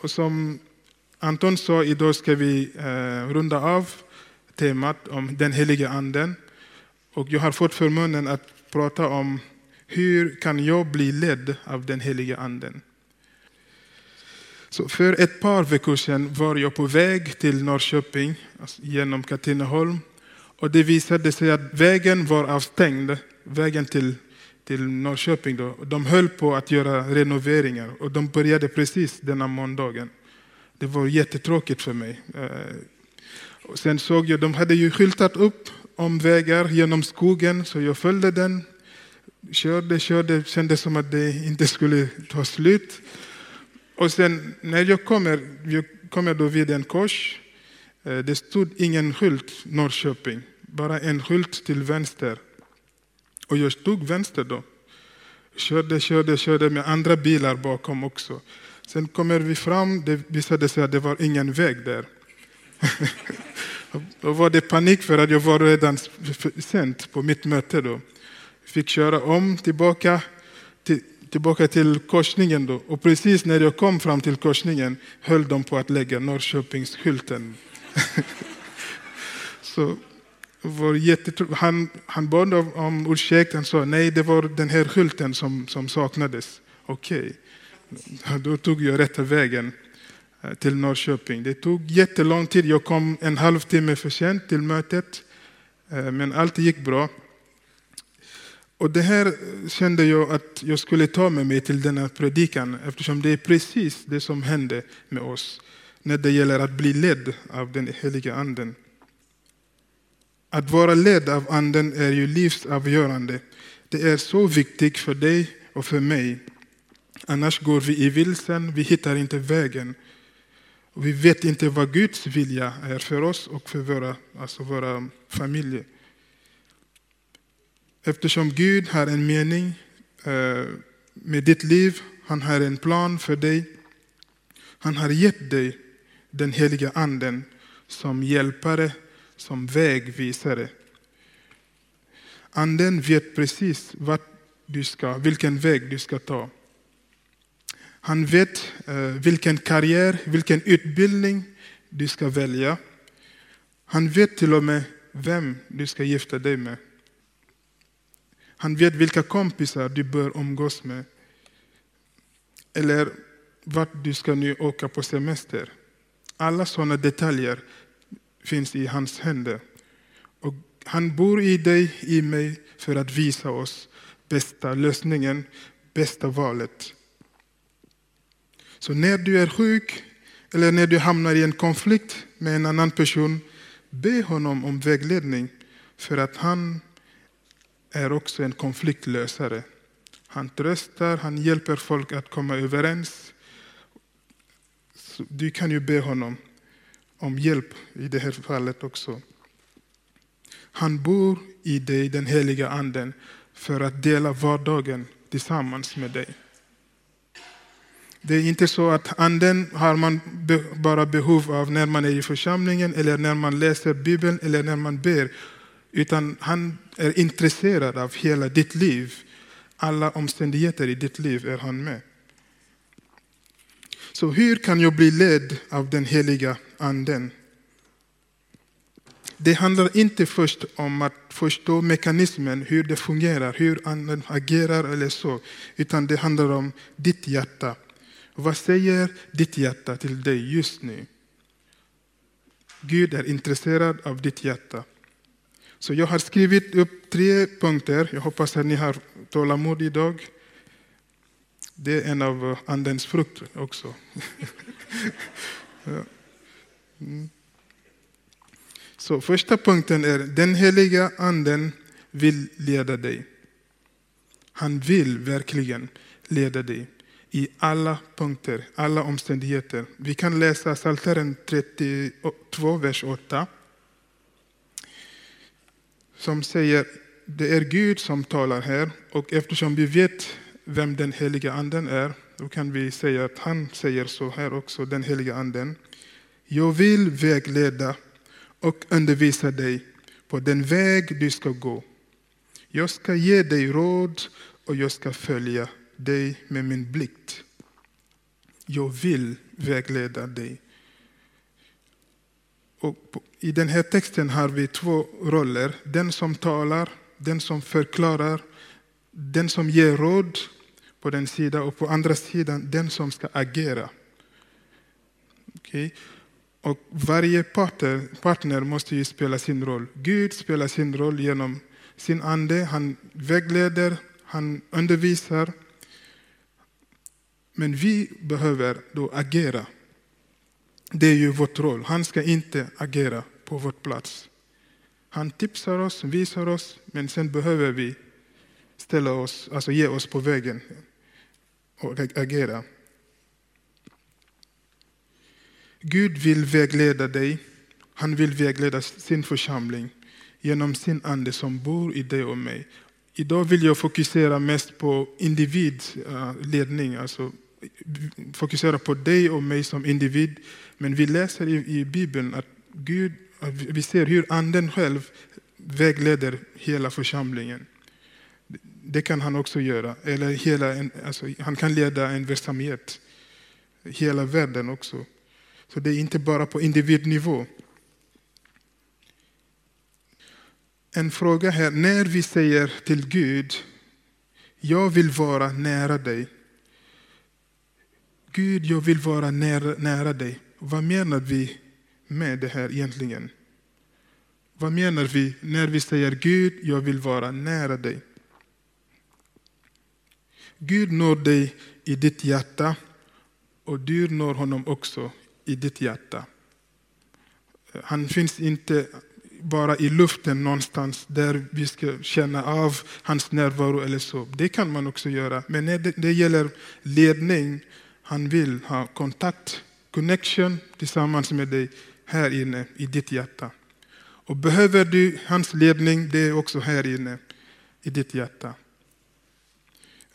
Och som Anton sa, idag ska vi eh, runda av temat om den heliga anden. Och jag har fått förmånen att prata om hur kan jag bli ledd av den heliga anden. Så för ett par veckor sedan var jag på väg till Norrköping alltså genom Katrineholm. Och det visade sig att vägen var avstängd, vägen till, till Norrköping. Då. De höll på att göra renoveringar och de började precis denna måndagen. Det var jättetråkigt för mig. Eh, och sen såg jag, de hade ju skyltat upp omvägar genom skogen, så jag följde den. Körde, körde, kändes som att det inte skulle ta slut. Och sen när jag kommer, jag kommer då vid en kors. Eh, det stod ingen skylt Norrköping, bara en skylt till vänster. Och jag stod vänster då. Körde, körde, körde med andra bilar bakom också. Sen kommer vi fram, det visade sig att det var ingen väg där. då var det panik för att jag var redan sent på mitt möte. Då. Fick köra om tillbaka till, tillbaka till korsningen. Då. Och precis när jag kom fram till korsningen höll de på att lägga Norrköpingsskylten. Så var han, han bad om ursäkt. Han sa nej, det var den här skylten som, som saknades. Okej. Okay. Då tog jag rätta vägen eh, till Norrköping. Det tog jättelång tid. Jag kom en halvtimme för sent till mötet. Eh, men allt gick bra. Och det här kände jag att jag skulle ta med mig till denna predikan eftersom det är precis det som hände med oss när det gäller att bli ledd av den heliga anden. Att vara ledd av anden är ju livsavgörande. Det är så viktigt för dig och för mig Annars går vi i vilsen, vi hittar inte vägen. Vi vet inte vad Guds vilja är för oss och för våra, alltså våra familjer. Eftersom Gud har en mening eh, med ditt liv, han har en plan för dig. Han har gett dig den heliga anden som hjälpare, som vägvisare. Anden vet precis vart du ska, vilken väg du ska ta. Han vet eh, vilken karriär, vilken utbildning du ska välja. Han vet till och med vem du ska gifta dig med. Han vet vilka kompisar du bör umgås med. Eller vart du ska nu åka på semester. Alla sådana detaljer finns i hans händer. Och han bor i dig, i mig, för att visa oss bästa lösningen, bästa valet. Så när du är sjuk eller när du hamnar i en konflikt med en annan person, be honom om vägledning för att han är också en konfliktlösare. Han tröstar, han hjälper folk att komma överens. Så du kan ju be honom om hjälp i det här fallet också. Han bor i dig, den heliga anden, för att dela vardagen tillsammans med dig. Det är inte så att anden har man bara behov av när man är i församlingen eller när man läser Bibeln eller när man ber. Utan han är intresserad av hela ditt liv. Alla omständigheter i ditt liv är han med. Så hur kan jag bli ledd av den heliga anden? Det handlar inte först om att förstå mekanismen, hur det fungerar, hur anden agerar eller så. Utan det handlar om ditt hjärta. Vad säger ditt hjärta till dig just nu? Gud är intresserad av ditt hjärta. Så jag har skrivit upp tre punkter. Jag hoppas att ni har tålamod idag. Det är en av Andens frukter också. ja. mm. Så första punkten är den heliga anden vill leda dig. Han vill verkligen leda dig i alla punkter, alla omständigheter. Vi kan läsa Psaltaren 32, vers 8. Som säger, det är Gud som talar här och eftersom vi vet vem den heliga anden är, då kan vi säga att han säger så här också, den heliga anden. Jag vill vägleda och undervisa dig på den väg du ska gå. Jag ska ge dig råd och jag ska följa dig med min blick. Jag vill vägleda dig. Och I den här texten har vi två roller. Den som talar, den som förklarar, den som ger råd på den sidan och på andra sidan den som ska agera. Okay. Och varje partner, partner måste ju spela sin roll. Gud spelar sin roll genom sin ande. Han vägleder, han undervisar. Men vi behöver då agera. Det är ju vårt roll. Han ska inte agera på vår plats. Han tipsar oss, visar oss, men sen behöver vi ställa oss, alltså ge oss på vägen och agera. Gud vill vägleda dig. Han vill vägleda sin församling genom sin ande som bor i dig och mig. Idag vill jag fokusera mest på individledning, eh, alltså fokusera på dig och mig som individ. Men vi läser i, Bibeln att Gud, vi ser hur anden själv vägleder hela församlingen. Det kan han också göra. Eller hela en, alltså, han kan leda en verksamhet, hela världen också. Så det är inte bara på individnivå. En fråga här, när vi säger till Gud, jag vill vara nära dig. Gud, jag vill vara nära, nära dig. Vad menar vi med det här egentligen? Vad menar vi när vi säger Gud, jag vill vara nära dig? Gud når dig i ditt hjärta och du når honom också i ditt hjärta. Han finns inte bara i luften någonstans där vi ska känna av hans närvaro eller så. Det kan man också göra. Men när det gäller ledning, han vill ha kontakt, connection tillsammans med dig här inne i ditt hjärta. Och behöver du hans ledning, det är också här inne i ditt hjärta.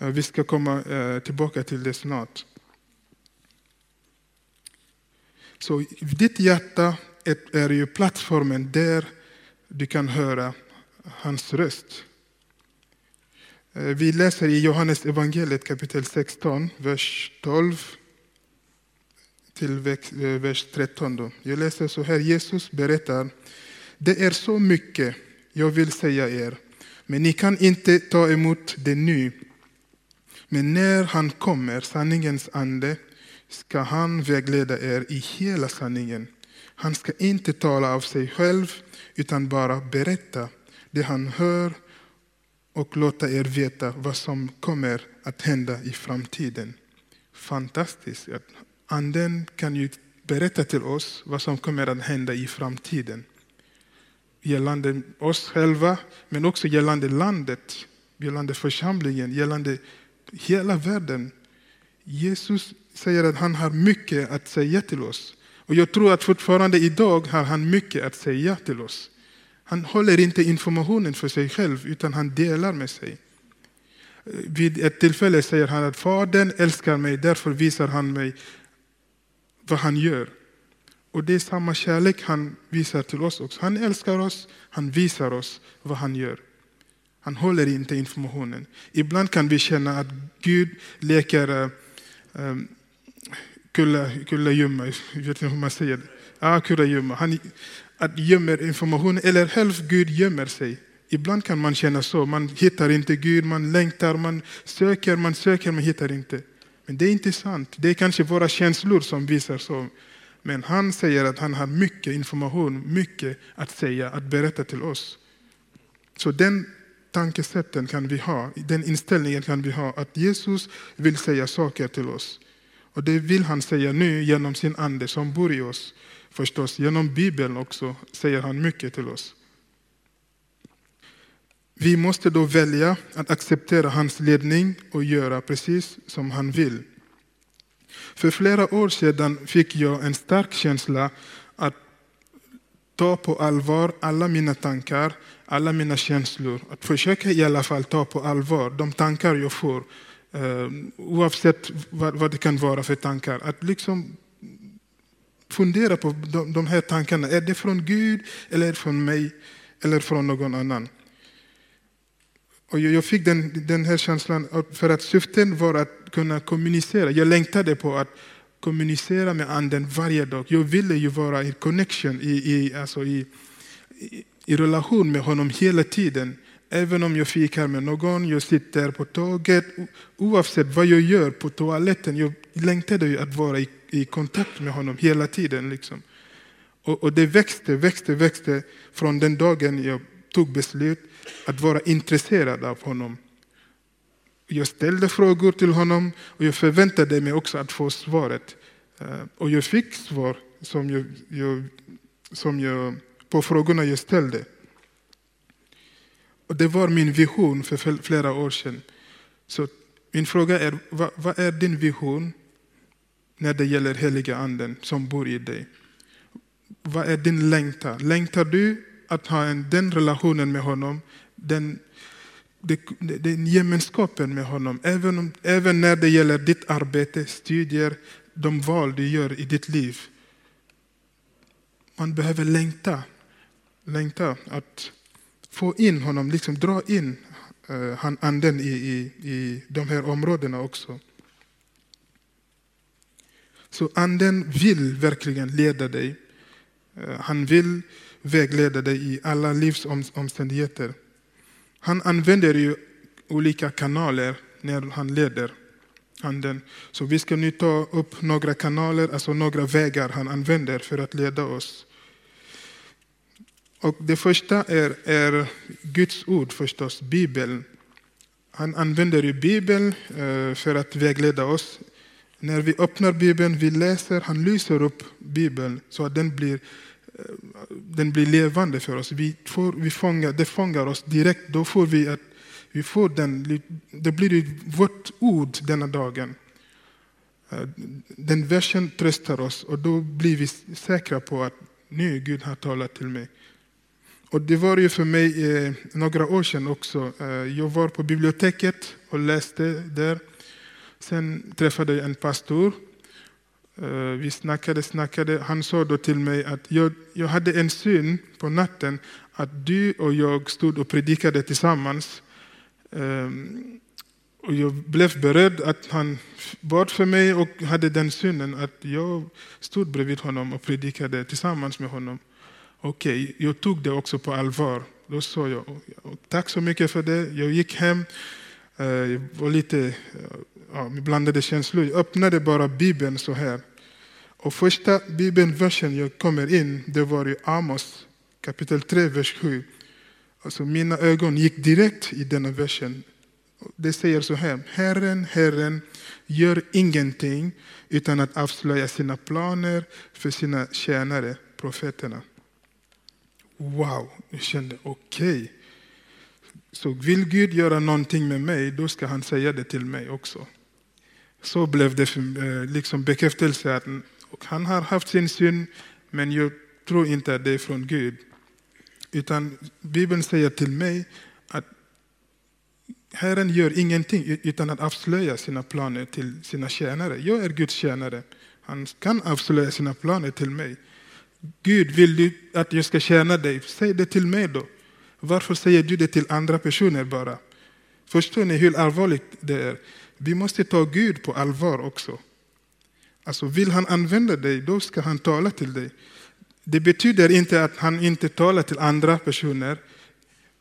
Eh, vi ska komma eh, tillbaka till det snart. Så ditt hjärta är ju plattformen där du kan höra hans röst. Eh, vi läser i Johannes evangeliet kapitel 16, vers 12 till vers 13. Då. Jag läser så här, Jesus berättar, det är så mycket jag vill säga er, men ni kan inte ta emot det nu. Men när han kommer, sanningens ande, ska han vägleda er i hela sanningen. Han ska inte tala av sig själv, utan bara berätta det han hör och låta er veta vad som kommer att hända i framtiden. Fantastiskt! Anden kan ju berätta till oss vad som kommer att hända i framtiden. Gällande oss själva, men också gällande landet, gällande församlingen, gällande hela världen. Jesus säger att han har mycket att säga till oss. Och jag tror att fortfarande idag har han mycket att säga till oss. Han håller inte informationen för sig själv, utan han delar med sig. Vid ett tillfälle säger han att Fadern älskar mig, därför visar han mig vad han gör. Och det är samma kärlek han visar till oss också. Han älskar oss, han visar oss vad han gör. Han håller inte informationen. Ibland kan vi känna att Gud leker eh, eh, um, kurragömma, jag vet inte hur man säger det. Ah, kurragömma. Han att gömmer information, eller själv Gud gömmer sig. Ibland kan man känna så, man hittar inte Gud, man längtar, man söker, man söker, man hittar inte. Men det är inte sant. Det är kanske våra känslor som visar så. Men han säger att han har mycket information, mycket att säga, att berätta till oss. Så den tankesätten kan vi ha, den inställningen kan vi ha, att Jesus vill säga saker till oss. Och det vill han säga nu genom sin ande som bor i oss. Förstås, genom Bibeln också säger han mycket till oss. Vi måste då välja att acceptera hans ledning och göra precis som han vill. För flera år sedan fick jag en stark känsla att ta på allvar alla mina tankar, alla mina känslor. Att försöka i alla fall ta på allvar de tankar jag får eh, oavsett vad, vad, det kan vara för tankar. Att liksom fundera på de, de, här tankarna. Är det från Gud, eller från mig, eller från någon annan? Och jag fick den, den här känslan för att syftet var att kunna kommunicera. Jag längtade på att kommunicera med anden varje dag. Jag ville ju vara i connection, i, i, alltså i, i, i relation med honom hela tiden. Även om jag fikar med någon, jag sitter på tåget, oavsett vad jag gör på toaletten, jag längtade ju att vara i, i kontakt med honom hela tiden. Liksom. Och, och, det växte, växte, växte från den dagen jag tog beslut att vara intresserad av honom. Jag ställde frågor till honom och jag förväntade mig också att få svaret. Eh, och jag fick svar som jag, jag, som jag, på frågorna jag ställde. Och det var min vision för flera år sedan. Så min fråga är, vad, vad är din vision när det gäller heliga anden som bor i dig? Vad är din längtan? Längtar du att ha en, den relationen med honom, den, den gemenskapen med honom, även, om, även när det gäller ditt arbete, studier, de val du gör i ditt liv. Man behöver längta, längta att få in honom, liksom dra in eh, anden i, i, i de här områdena också. Så anden vill verkligen leda dig. Eh, han vill vägleda dig i alla livsomständigheter. Han använder ju olika kanaler när han leder anden. Så vi ska nu ta upp några kanaler, alltså några vägar han använder för att leda oss. Och det första är, är Guds ord förstås, Bibeln. Han använder ju Bibeln eh, för att vägleda oss. När vi öppnar Bibeln, vi läser, han lyser upp Bibeln så att den blir, den blir levande för oss. Vi får, vi fångar, det fångar oss direkt. Då får vi att vi får den, det blir vårt ord denna dagen. Eh, den versen tröstar oss och då blir vi säkra på att nu Gud har talat till mig. Och det var ju för mig eh, några år sedan också. Eh, jag var på biblioteket och läste där. Sen träffade jag en pastor. Eh, vi snackade, snackade. Han sa då till mig att jag, jag hade en syn på natten att du och jag stod och predikade tillsammans. Ehm, och jag blev beredd att han bad för mig och hade den synen att jag stod bredvid honom och predikade tillsammans med honom. Okej, okay, jag tog det också på allvar. Då sa jag tack så mycket för det. Jag gick hem, eh, jag var lite ja, blandade känslor. Jag öppnade bara Bibeln så här. Och första bibelversen jag kommer in, det var i Amos kapitel 3, vers 7. Alltså mina ögon gick direkt i denna versen. Det säger så här, Herren, Herren gör ingenting utan att avslöja sina planer för sina tjänare, profeterna. Wow, jag kände okej. Okay. Så vill Gud göra någonting med mig, då ska han säga det till mig också. Så blev det för, eh, liksom bekräftelse att han har haft sin syn, men jag tror inte att det är från Gud. Utan Bibeln säger till mig att Herren gör ingenting utan att avslöja sina planer till sina tjänare. Jag är Guds tjänare. Han kan avslöja sina planer till mig. Gud, vill du att jag ska tjäna dig? Säg det till mig då. Varför säger du det till andra personer bara? Förstår ni hur allvarligt det är? Vi måste ta Gud på allvar också. Alltså vill han använda dig, då ska han tala till dig. Det betyder inte att han inte talar till andra personer.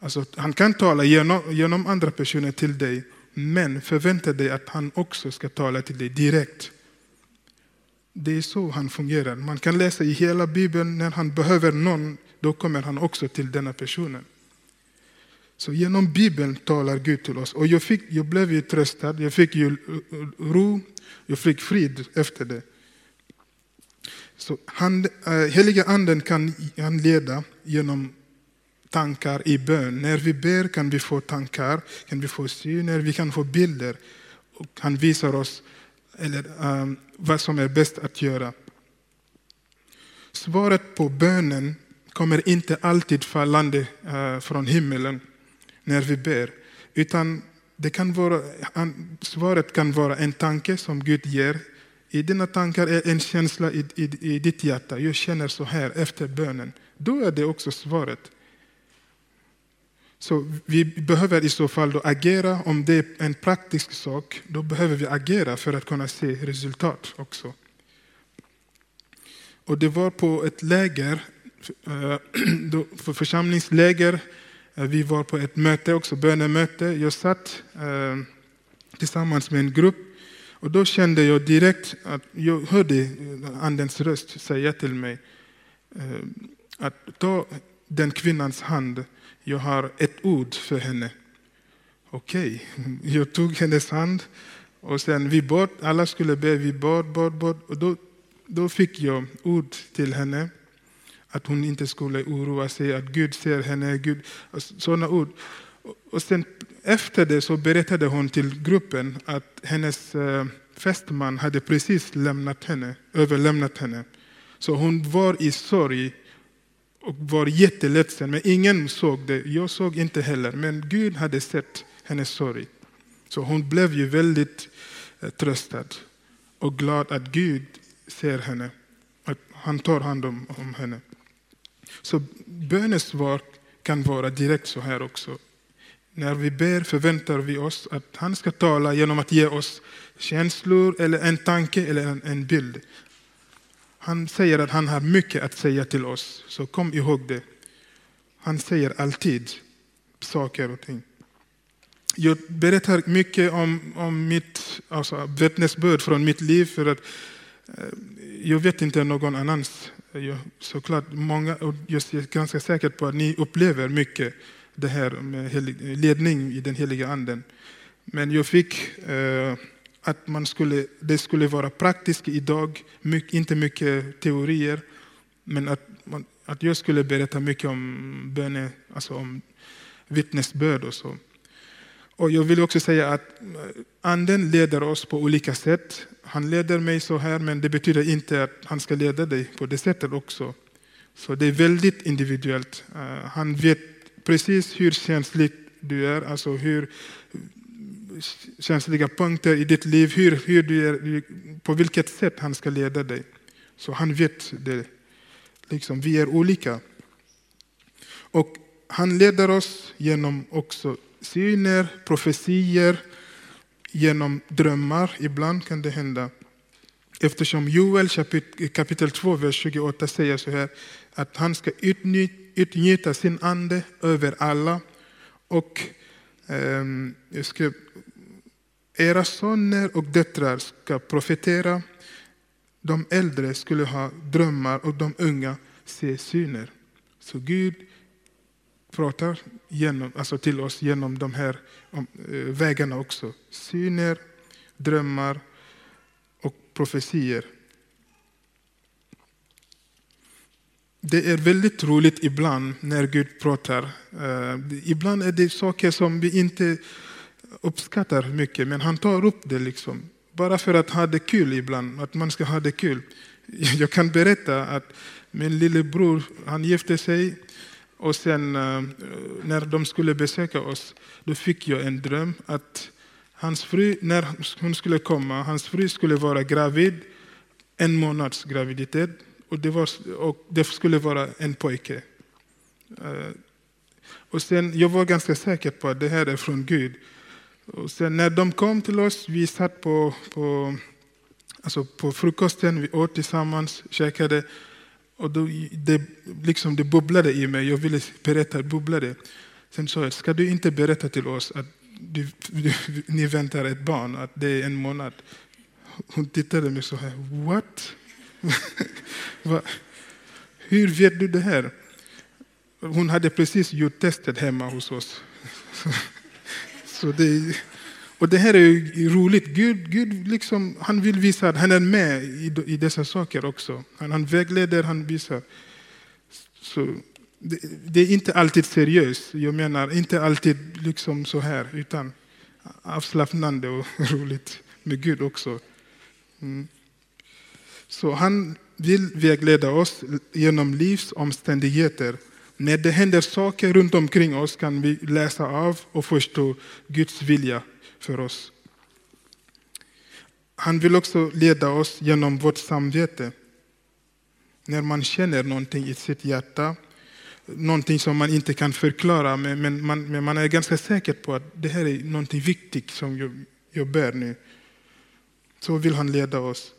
Alltså, han kan tala genom, genom andra personer till dig, men förvänta dig att han också ska tala till dig direkt. Det är så han fungerar. Man kan läsa i hela Bibeln, när han behöver någon, då kommer han också till denna personen. Så genom Bibeln talar Gud till oss. Och jag, fick, jag blev ju tröstad, jag fick ju ro, jag fick frid efter det. Så han, eh, heliga anden kan han leda genom tankar i bön. När vi ber kan vi få tankar, kan vi få syner, vi kan få bilder. Och han visar oss eller, um, vad som är bäst att göra. Svaret på bönen kommer inte alltid fallande uh, från himmelen när vi ber. Utan det kan vara, svaret kan vara en tanke som Gud ger. I dina tankar är en känsla i, i, i ditt hjärta. Jag känner så här efter bönen. Då är det också svaret. Så vi behöver i så fall då agera. Om det är en praktisk sak, då behöver vi agera för att kunna se resultat också. Och det var på ett läger, eh, då- församlingsläger. Eh, vi var på ett möte också, bönemöte. Jag satt eh, tillsammans med en grupp och då kände jag direkt att jag hörde Andens röst säga till mig eh, att ta den kvinnans hand, jag har ett ord för henne. Okej, jag tog hennes hand och sen vi bad, alla skulle be, vi bad, bad, bad. Och då, då fick jag ord till henne. Att hon inte skulle oroa sig, att Gud ser henne, Gud, sådana ord. Och- sen efter det så berättade hon till gruppen att hennes eh, fästman hade precis lämnat henne, överlämnat henne. Så hon var i sorg och var jätteledsen, men ingen såg det. Jag såg inte heller, men Gud hade sett hennes sorg. Så hon blev ju väldigt eh, tröstad och glad att Gud ser henne, att han tar hand om, om henne. Så bönesvar kan vara direkt så här också. När vi ber förväntar vi oss att han ska tala genom att ge oss känslor eller en tanke eller en, en bild. Han säger att han har mycket att säga till oss, så kom ihåg det. Han säger alltid saker och ting. Jag berättar mycket om, om mitt alltså, vittnesbörd från mitt liv för att eh, jag vet inte någon annans. Jag, såklart många, och jag är ganska säker på att ni upplever mycket det här med helig, ledning i den heliga anden. Men jag fick eh, att man skulle, det skulle vara praktiskt idag, mycket, inte mycket teorier, men att, man, att jag skulle berätta mycket om böne, alltså om vittnesbörd och så. Och jag vill också säga att eh, anden leder oss på olika sätt. Han leder mig så här, men det betyder inte att han ska leda dig på det sättet också. Så det är väldigt individuellt. Eh, han vet precis hur känslig du är, alltså hur eh, känsliga punkter i ditt liv, hur, hur du är, på vilket sätt han ska leda dig. Så han vet det. Liksom, vi är olika. Och han leder oss genom också syner, profetier, genom drömmar. Ibland kan det hända. Eftersom Joel kapitel 2, vers 28 säger så här att han ska utnyttja sin ande över alla. Och eh, jag era söner och döttrar ska profetera. De äldre skulle ha drömmar och de unga se syner. Så Gud pratar genom, alltså till oss genom de här eh, vägarna också. Syner, drömmar och profetier. Det är väldigt roligt ibland när Gud pratar. Eh, ibland är det saker som vi inte uppskattar mycket, men han tar upp det liksom. Bara för att ha det kul ibland, att man ska ha det kul. Jag kan berätta att min lillebror, han gifte sig och sen eh, när de skulle besöka oss, då fick jag en dröm att hans fru, när hon skulle komma, hans fru skulle vara gravid, en månads graviditet, och det, var, och det skulle vara en pojke. Eh, och sen, jag var ganska säker på att det här är från Gud. Och sen när de kom till oss, vi satt på, på, alltså på frukosten, vi åt tillsammans, käkade. Och då, det, liksom det bubblade i mig, jag ville berätta, det bubblade. Sen sa jag, ska du inte berätta till oss att du, du, ni väntar ett barn, att det är en månad? Hon tittade på mig så här, what? Hur vet du det här? Hon hade precis gjort testet hemma hos oss. Så det, och det här är roligt. Gud, Gud liksom, han vill visa att han är med i, i dessa saker också. Han, han vägleder, han visar. Så det, det, är inte alltid seriöst. Jag menar inte alltid liksom så här, utan avslappnande och roligt med Gud också. Mm. Så han vill vägleda oss genom livsomständigheter. När det händer saker runt omkring oss kan vi läsa av och förstå Guds vilja för oss. Han vill också leda oss genom vårt samvete. När man känner någonting i sitt hjärta, någonting som man inte kan förklara, men man, men man är ganska säker på att det här är någonting viktigt som jag, jag bär nu. Så vill han leda oss.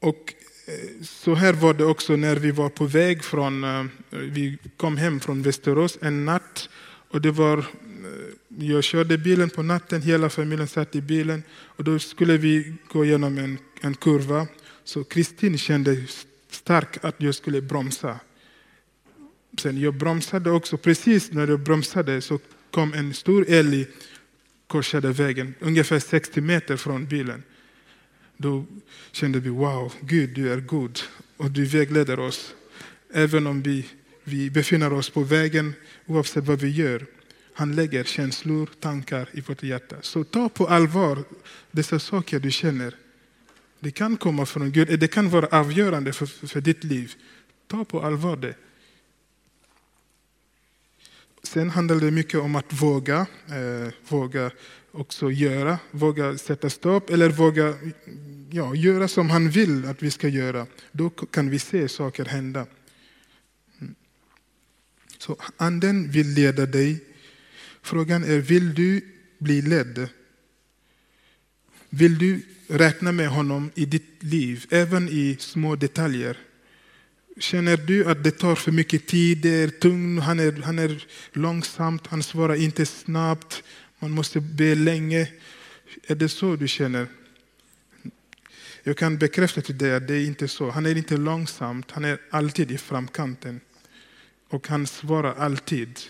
Och eh, Så här var det också när vi var på väg från, eh, vi kom hem från Västerås en natt och det var, eh, jag körde bilen på natten, hela familjen satt i bilen och då skulle vi gå igenom en, en kurva. Så Kristin kände starkt att jag skulle bromsa. Sen jag bromsade också, precis när jag bromsade så kom en stor älg korsade vägen, ungefär 60 meter från bilen. Då kände vi, wow, Gud du är god och du vägleder oss. Även om vi, vi befinner oss på vägen, oavsett vad vi gör. Han lägger känslor, tankar i vårt hjärta. Så ta på allvar dessa saker du känner. Det kan komma från Gud, det kan vara avgörande för, för ditt liv. Ta på allvar det. Sen handlar det mycket om att våga, eh, våga också göra, våga sätta stopp eller våga ja, göra som han vill att vi ska göra. Då kan vi se saker hända. Mm. Så anden vill leda dig. Frågan är, vill du bli ledd? Vill du räkna med honom i ditt liv, även i små detaljer? Känner du att det tar för mycket tid, det är tungt, han är, han är långsamt, han svarar inte snabbt, man måste be länge. Är det så du känner? Jag kan bekräfta till dig att det är inte så. Han är inte långsamt, han är alltid i framkanten. Och han svarar alltid.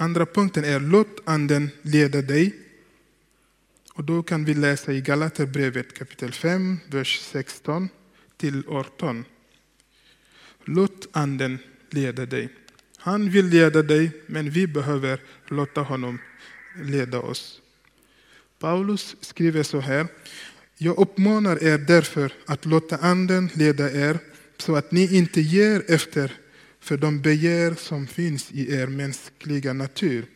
Andra punkten är låt anden leda dig. Och då kan vi läsa i Galaterbrevet kapitel 5, vers 16 till 18. Låt anden leda dig. Han vill leda dig, men vi behöver låta honom leda oss. Paulus skriver så här. Jag uppmanar er därför att låta anden leda er så att ni inte ger efter för de begär som finns i er mänskliga natur.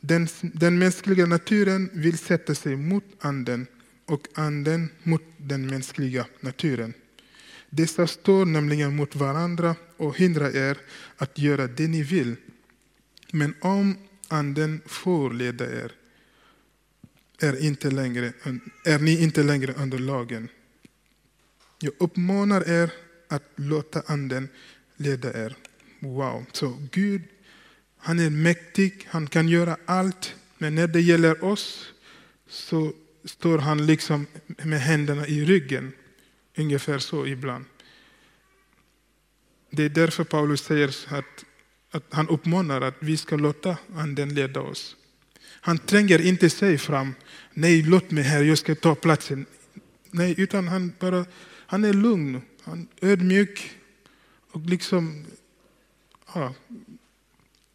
Den, den mänskliga naturen vill sätta sig mot anden och anden mot den mänskliga naturen. Dessa står nämligen mot varandra och hindrar er att göra det ni vill. Men om anden får leda er är, inte längre, är ni inte längre under lagen. Jag uppmanar er att låta anden leda er. Wow, så Gud, han är mäktig, han kan göra allt. Men när det gäller oss så står han liksom med händerna i ryggen Ungefär så ibland. Det är därför Paulus säger att, att han uppmanar att vi ska låta Anden leda oss. Han tränger inte sig fram. Nej, låt mig här, jag ska ta platsen. Nej, utan han, bara, han är lugn, han är ödmjuk och liksom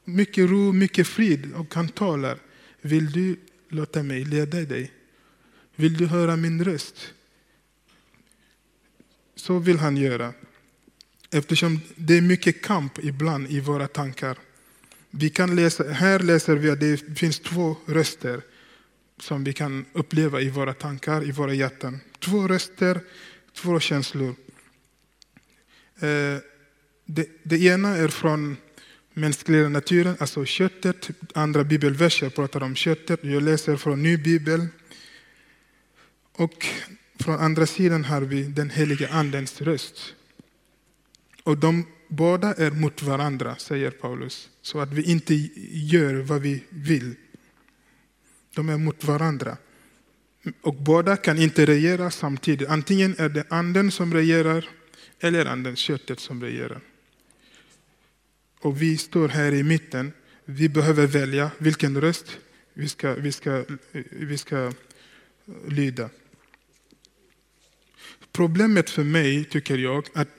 mycket ro, mycket frid och han talar. Vill du låta mig leda dig? Vill du höra min röst? Så vill han göra. Eftersom det är mycket kamp ibland i våra tankar. Vi kan läsa, här läser vi att det finns två röster som vi kan uppleva i våra tankar, i våra hjärtan. Två röster, två känslor. Eh, det, det ena är från mänskliga naturen, alltså köttet. Andra bibelverser pratar om köttet. Jag läser från Ny bibel. Och från andra sidan har vi den heliga Andens röst. Och de båda är mot varandra, säger Paulus, så att vi inte gör vad vi vill. De är mot varandra. Och båda kan inte regera samtidigt. Antingen är det anden som regerar eller anden, köttet, som regerar. Och vi står här i mitten. Vi behöver välja vilken röst vi ska, vi ska, vi ska lyda. Problemet för mig, tycker jag, att,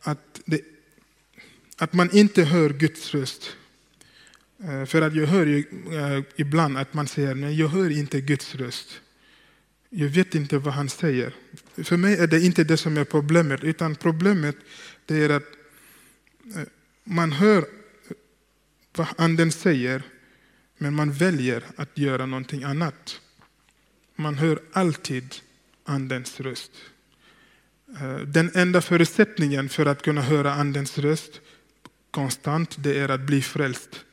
att, det, att man inte hör Guds röst. Eh, för att jag hör ju eh, ibland att man säger nej, jag hör inte Guds röst. Jag vet inte vad han säger. För mig är det inte det som är problemet, utan problemet det är att eh, man hör vad anden säger, men man väljer att göra någonting annat. Man hör alltid andens röst. Eh, den enda förutsättningen för att kunna höra Andens röst konstant, det är att bli frälst.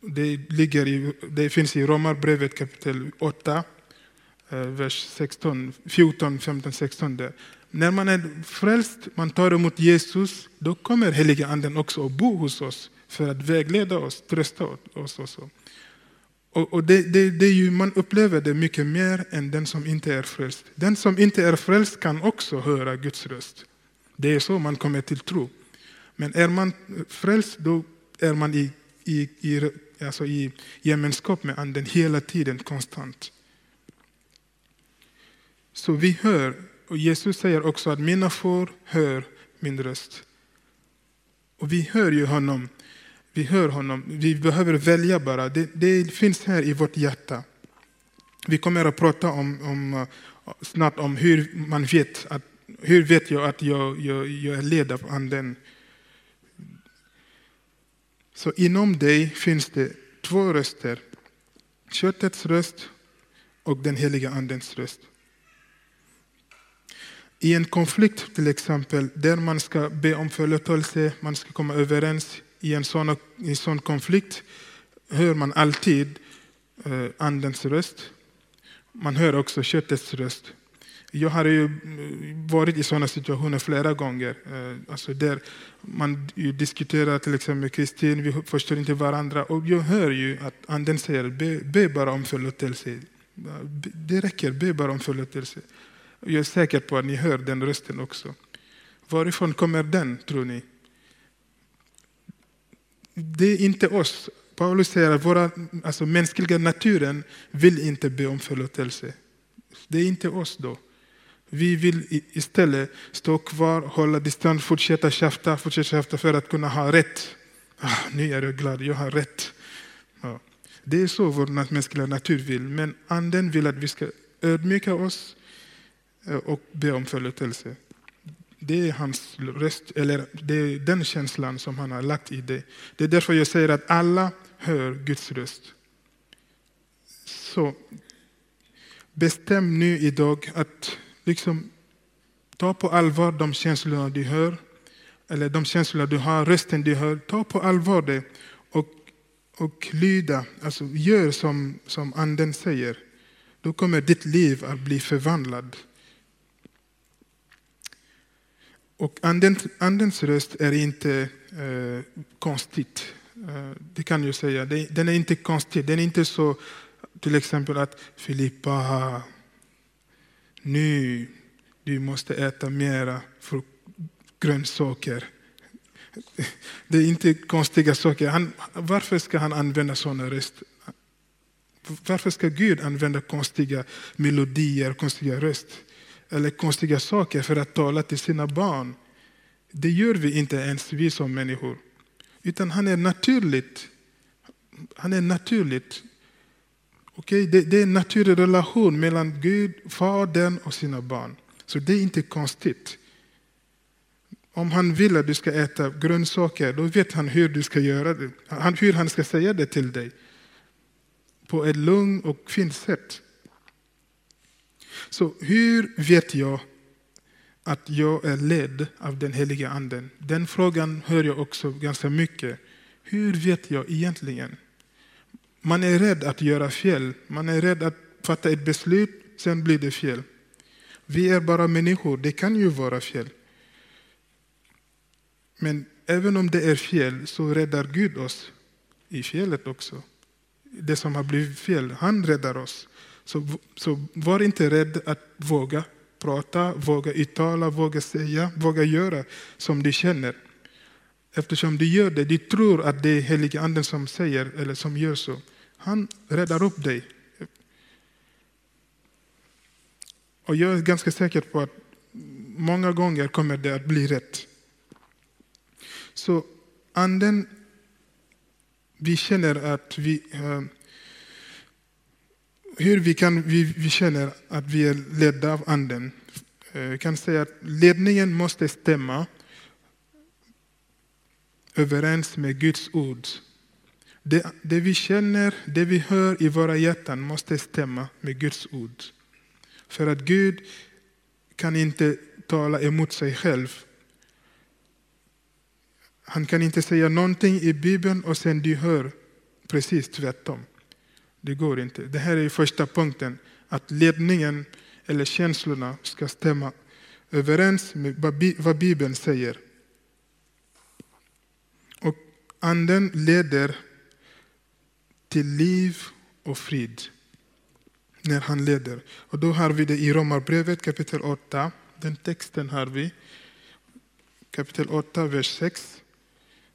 Det, ligger i, det finns i Romarbrevet kapitel 8. Eh, vers 16, 14, 15, 16. Där. När man är frälst, man tar emot Jesus, då kommer heliga anden också att bo hos oss för att vägleda oss, trösta oss. Och så. Och, och det, det, det ju, man upplever det mycket mer än den som inte är frälst. Den som inte är frälst kan också höra Guds röst. Det är så man kommer till tro. Men är man frälst, då är man i, i, i, alltså i gemenskap med Anden hela tiden, konstant. Så vi hör, och Jesus säger också att mina får hör min röst. Och vi hör ju honom vi hör honom. Vi behöver välja bara. Det, det finns här i vårt hjärta. Vi kommer att prata om, om, eh, snart om hur man vet att hur vet jag att jag, jag, jag är ledd av Anden? Så inom dig finns det två röster. Köttets röst och den heliga Andens röst. I en konflikt till exempel, där man ska be om förlåtelse, man ska komma överens, i en sån, i sån konflikt hör man alltid eh, andens röst. Man hör också köttets röst. Jag har ju eh, varit i sådana situationer flera gånger. Eh, alltså där man diskuterar till exempel med Kristin, vi förstår inte varandra. Och jag hör ju att anden säger, be, be bara om förlåtelse. Det räcker, be bara om förlåtelse. Jag är säker på att ni hör den rösten också. Varifrån kommer den, tror ni? det är inte oss. Paulus säger att våra, alltså mänskliga naturen vill inte be om förlåtelse. Det är inte oss då. Vi vill istället stå kvar, hålla distans, fortsätta tjafta, fortsätta tjafta för att kunna ha rätt. Ah, nu är jag glad, jag har rätt. Ja. Det är så vår mänskliga natur vill. Men anden vill att vi ska ödmjuka oss Eh, och be om förlåtelse. Det är hans röst, eller det är den känslan som han har lagt i det. Det är därför jag säger att alla hör Guds röst. Så bestäm nu idag att liksom ta på allvar de känslorna du hör, eller de känslor du har, rösten du hör. Ta på allvar det och, och lyda, alltså gör som, som anden säger. Då kommer ditt liv att bli förvandlat. Och andens, andens röst är inte eh, konstigt. Eh, det kan jag säga. Den är inte konstig. Den är inte så till exempel att Filippa, nu du måste äta mera för grönsaker. Det är inte konstiga saker. Han, varför ska han använda sådana röster? Varför ska Gud använda konstiga melodier, konstiga röster? Eller konstiga saker för att tala till sina barn. Det gör vi inte ens vi som människor. Utan han är naturligt. Han är naturligt. Okay? Det, det är en naturlig relation mellan Gud, Fadern och sina barn. Så det är inte konstigt. Om han vill att du ska äta grönsaker, då vet han hur du ska göra det. hur han ska säga det till dig. På ett lugnt och fint sätt. Så hur vet jag att jag är ledd av den heliga anden? Den frågan hör jag också ganska mycket. Hur vet jag egentligen? Man är rädd att göra fel. Man är rädd att fatta ett beslut, sen blir det fel. Vi är bara människor, det kan ju vara fel. Men även om det är fel så räddar Gud oss i felet också. Det som har blivit fel, han räddar oss. Så, så var inte rädd att våga prata, våga uttala, våga säga, våga göra som du känner. Eftersom du gör det, du tror att det är heliga anden som säger eller som gör så. Han räddar upp dig. Och jag är ganska säker på att många gånger kommer det att bli rätt. Så anden, vi känner att vi eh, hur vi, kan, vi, vi känner att vi är ledda av Anden. Eh, Jag kan säga att ledningen måste stämma överens med Guds ord. Det, det vi känner, det vi hör i våra hjärtan måste stämma med Guds ord. För att Gud kan inte tala emot sig själv. Han kan inte säga någonting i Bibeln och sen du hör precis tvärtom. Det går inte. Det här är första punkten. att ledningen eller känslorna ska stämma överens med vad Bibeln säger. Och anden leder till liv och frid när han leder. Och då har vi det i Romarbrevet kapitel 8. Den texten har vi. Kapitel 8, vers 6.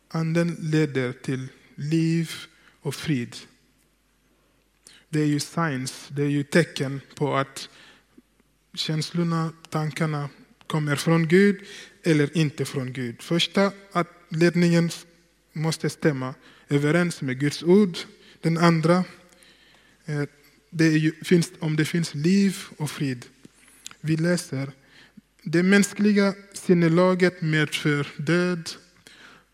Anden leder till liv och frid. Det är ju signs, det är ju tecken på att känslorna, tankarna kommer från Gud eller inte från Gud. Första, att ledningen måste stämma överens med Guds ord. Den andra, eh, det ju, finns, om det finns liv och frid. Vi läser, det mänskliga sinnelaget medför död,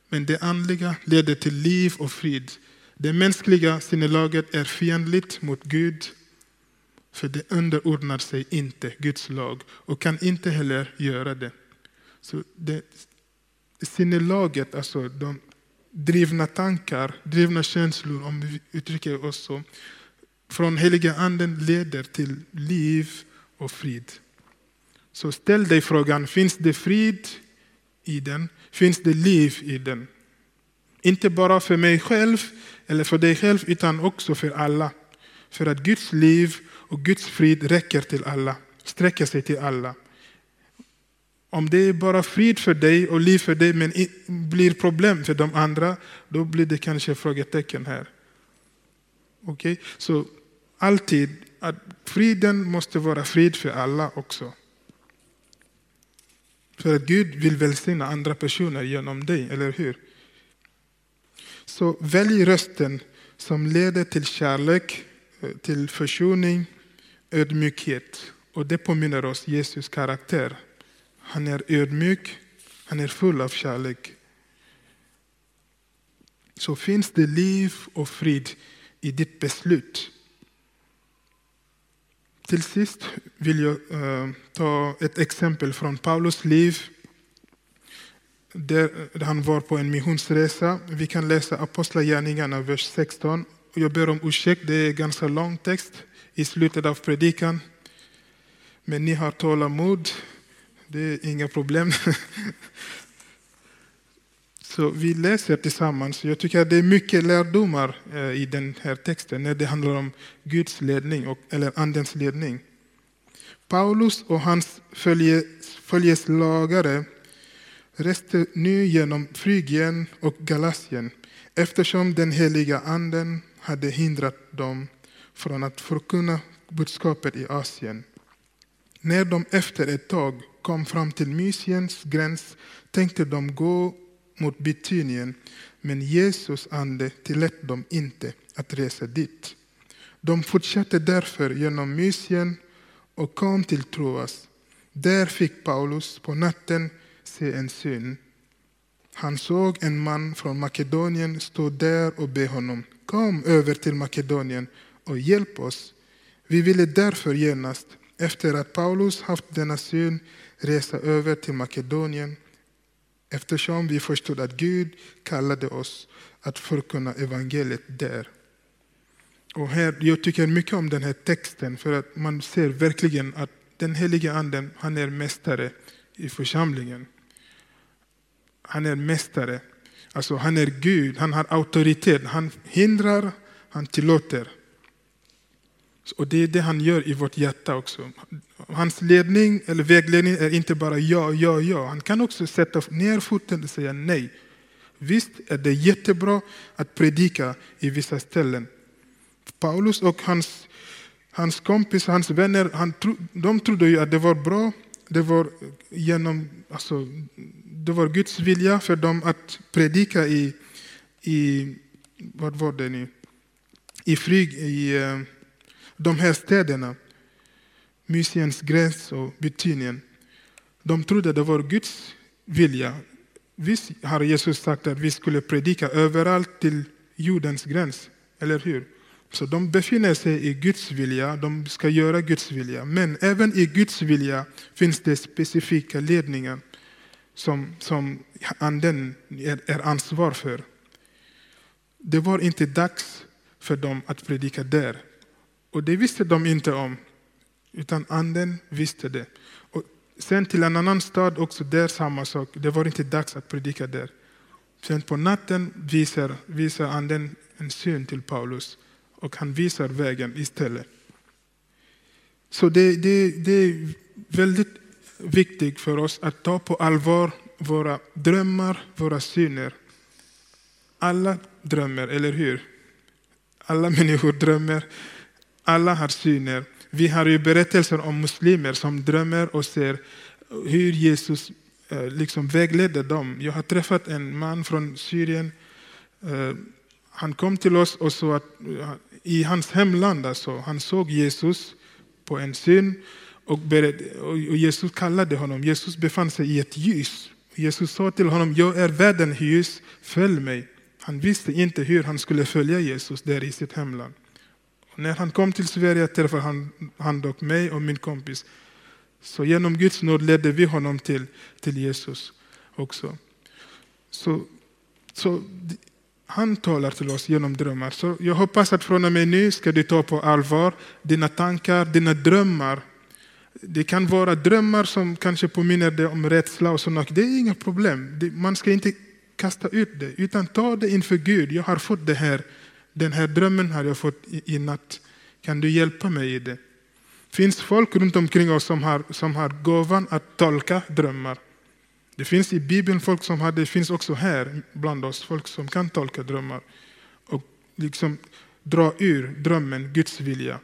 men det andliga leder till liv och frid. Det mänskliga sinnelaget är fientligt mot Gud, för det underordnar sig inte Guds lag och kan inte heller göra det. Så det sinnelaget, alltså de drivna tankar, drivna känslor, om vi uttrycker oss så, från heliga anden leder till liv och frid. Så ställ dig frågan, finns det frid i den? Finns det liv i den? Inte bara för mig själv eller för dig själv, utan också för alla. För att Guds liv och Guds frid räcker till alla, sträcker sig till alla. Om det är bara frid för dig och liv för dig men blir problem för de andra, då blir det kanske frågetecken här. Okej, okay? så alltid att friden måste vara frid för alla också. För att Gud vill välsigna andra personer genom dig, eller hur? Så välj rösten som leder till kärlek, eh, till försoning, ödmjukhet. Och det påminner oss Jesus karaktär. Han är ödmjuk, han är full av kärlek. Så finns det liv och frid i ditt beslut. Till sist vill jag eh, ta ett exempel från Paulus liv. Där han var på en missionsresa. Vi kan läsa Apostlagärningarna, vers 16. Jag ber om ursäkt, det är en ganska lång text i slutet av predikan. Men ni har tålamod, det är inga problem. Så vi läser tillsammans. Jag tycker att det är mycket lärdomar eh, i den här texten när det handlar om Guds ledning, och, eller Andens ledning. Paulus och hans följeslagare reste nu genom Frygien och Galatien eftersom den heliga anden hade hindrat dem från att förkunna budskapet i Asien. När de efter ett tag kom fram till Mysiens gräns tänkte de gå mot Bitynien, men Jesus ande tillät dem inte att resa dit. De fortsatte därför genom Mysien och kom till Troas. Där fick Paulus på natten se en syn. Han såg en man från Makedonien stå där och be honom, kom över till Makedonien och hjälp oss. Vi ville därför genast, efter att Paulus haft denna syn, resa över till Makedonien eftersom vi förstod att Gud kallade oss att förkunna evangeliet där. Och här, jag tycker mycket om den här texten för att man ser verkligen att den helige anden, han är mästare i församlingen. Han är mästare, alltså han är Gud, han har auktoritet, han hindrar, han tillåter. Och det är det han gör i vårt hjärta också. Hans ledning eller vägledning är inte bara ja, ja, ja. Han kan också sätta ner foten och säga nej. Visst är det jättebra att predika i vissa ställen. Paulus och hans, hans kompis, hans vänner, han, de trodde ju att det var bra. Det var, genom, alltså, det var Guds vilja för dem att predika i, i vad var det nu? I flyg, i eh, de här städerna. Mysiens gräns och Bitynien. De trodde det var Guds vilja. Visst har Jesus sagt att vi skulle predika överallt till jordens gräns, eller hur? Så de befinner sig i Guds vilja, de ska göra Guds vilja. Men även i Guds vilja finns det specifika ledningar som, som anden är, är ansvar för. Det var inte dags för dem att predika där. Och det visste de inte om. utan anden visste det. Och sen till en annan stad också där samma sak. Det var inte dags att predika där. Sen på natten visar, visar anden en syn till Paulus och han visar vägen istället. Så det, det, det är väldigt viktigt för oss att ta på allvar våra drömmar, våra syner. Alla drömmer, eller hur? Alla människor drömmer, alla har syner. Vi har ju berättelser om muslimer som drömmer och ser hur Jesus eh, liksom vägledde dem. Jag har träffat en man från Syrien. Eh, han kom till oss och sa att eh, i hans hemland, alltså, han såg Jesus på en syn och, Jesus kallade honom. Jesus befann sig i ett ljus. Jesus sa till honom, jag är världens ljus, följ mig. Han visste inte hur han skulle följa Jesus där i sitt hemland. Och när han kom till Sverige träffade han, han dock mig och min kompis. Så genom Guds nåd ledde vi honom till, till Jesus också. Så, så han talar till oss genom drömmar. Så jag hoppas att från och med nu ska du ta på allvar dina tankar, dina drömmar. Det kan vara drömmar som kanske påminner dig om rädsla och sånt. Det är inga problem. Man ska inte kasta ut det, utan ta det inför Gud. Jag har fått det här. Den här drömmen har jag fått i, i natt. Kan du hjälpa mig i det? Det finns folk runt omkring oss som har, som har gåvan att tolka drömmar. Det finns i Bibeln folk som har det, finns också här bland oss folk som kan tolka drömmar och liksom dra ur drömmen Guds vilja.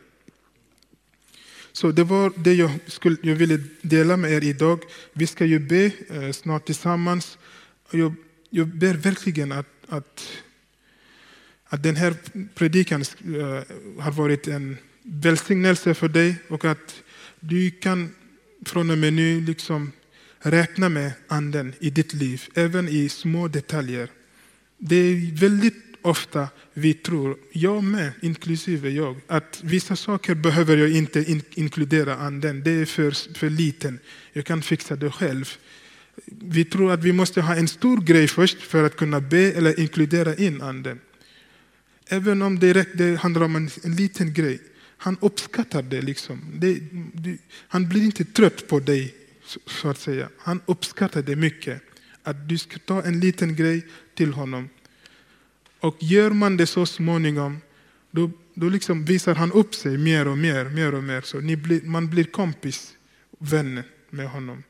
Så det var det jag, skulle, jag ville dela med er idag. Vi ska ju be eh, snart tillsammans. Jag, jag ber verkligen att, att, att den här predikan eh, har varit en välsignelse för dig och att du kan från och med nu liksom räkna med anden i ditt liv, även i små detaljer. Det är väldigt ofta vi tror, jag med, inklusive jag, att vissa saker behöver jag inte in inkludera anden. Det är för, för liten. Jag kan fixa det själv. Vi tror att vi måste ha en stor grej först för att kunna be eller inkludera in anden. Även om det, det handlar om en, en liten grej. Han uppskattar det. Liksom. det, det han blir inte trött på dig så att säga. Han uppskattar det mycket. Att du ska ta en liten grej till honom. Och gör man det så småningom, då, då liksom visar han upp sig mer och mer, mer och mer. Så blir, man blir kompis, vän med honom.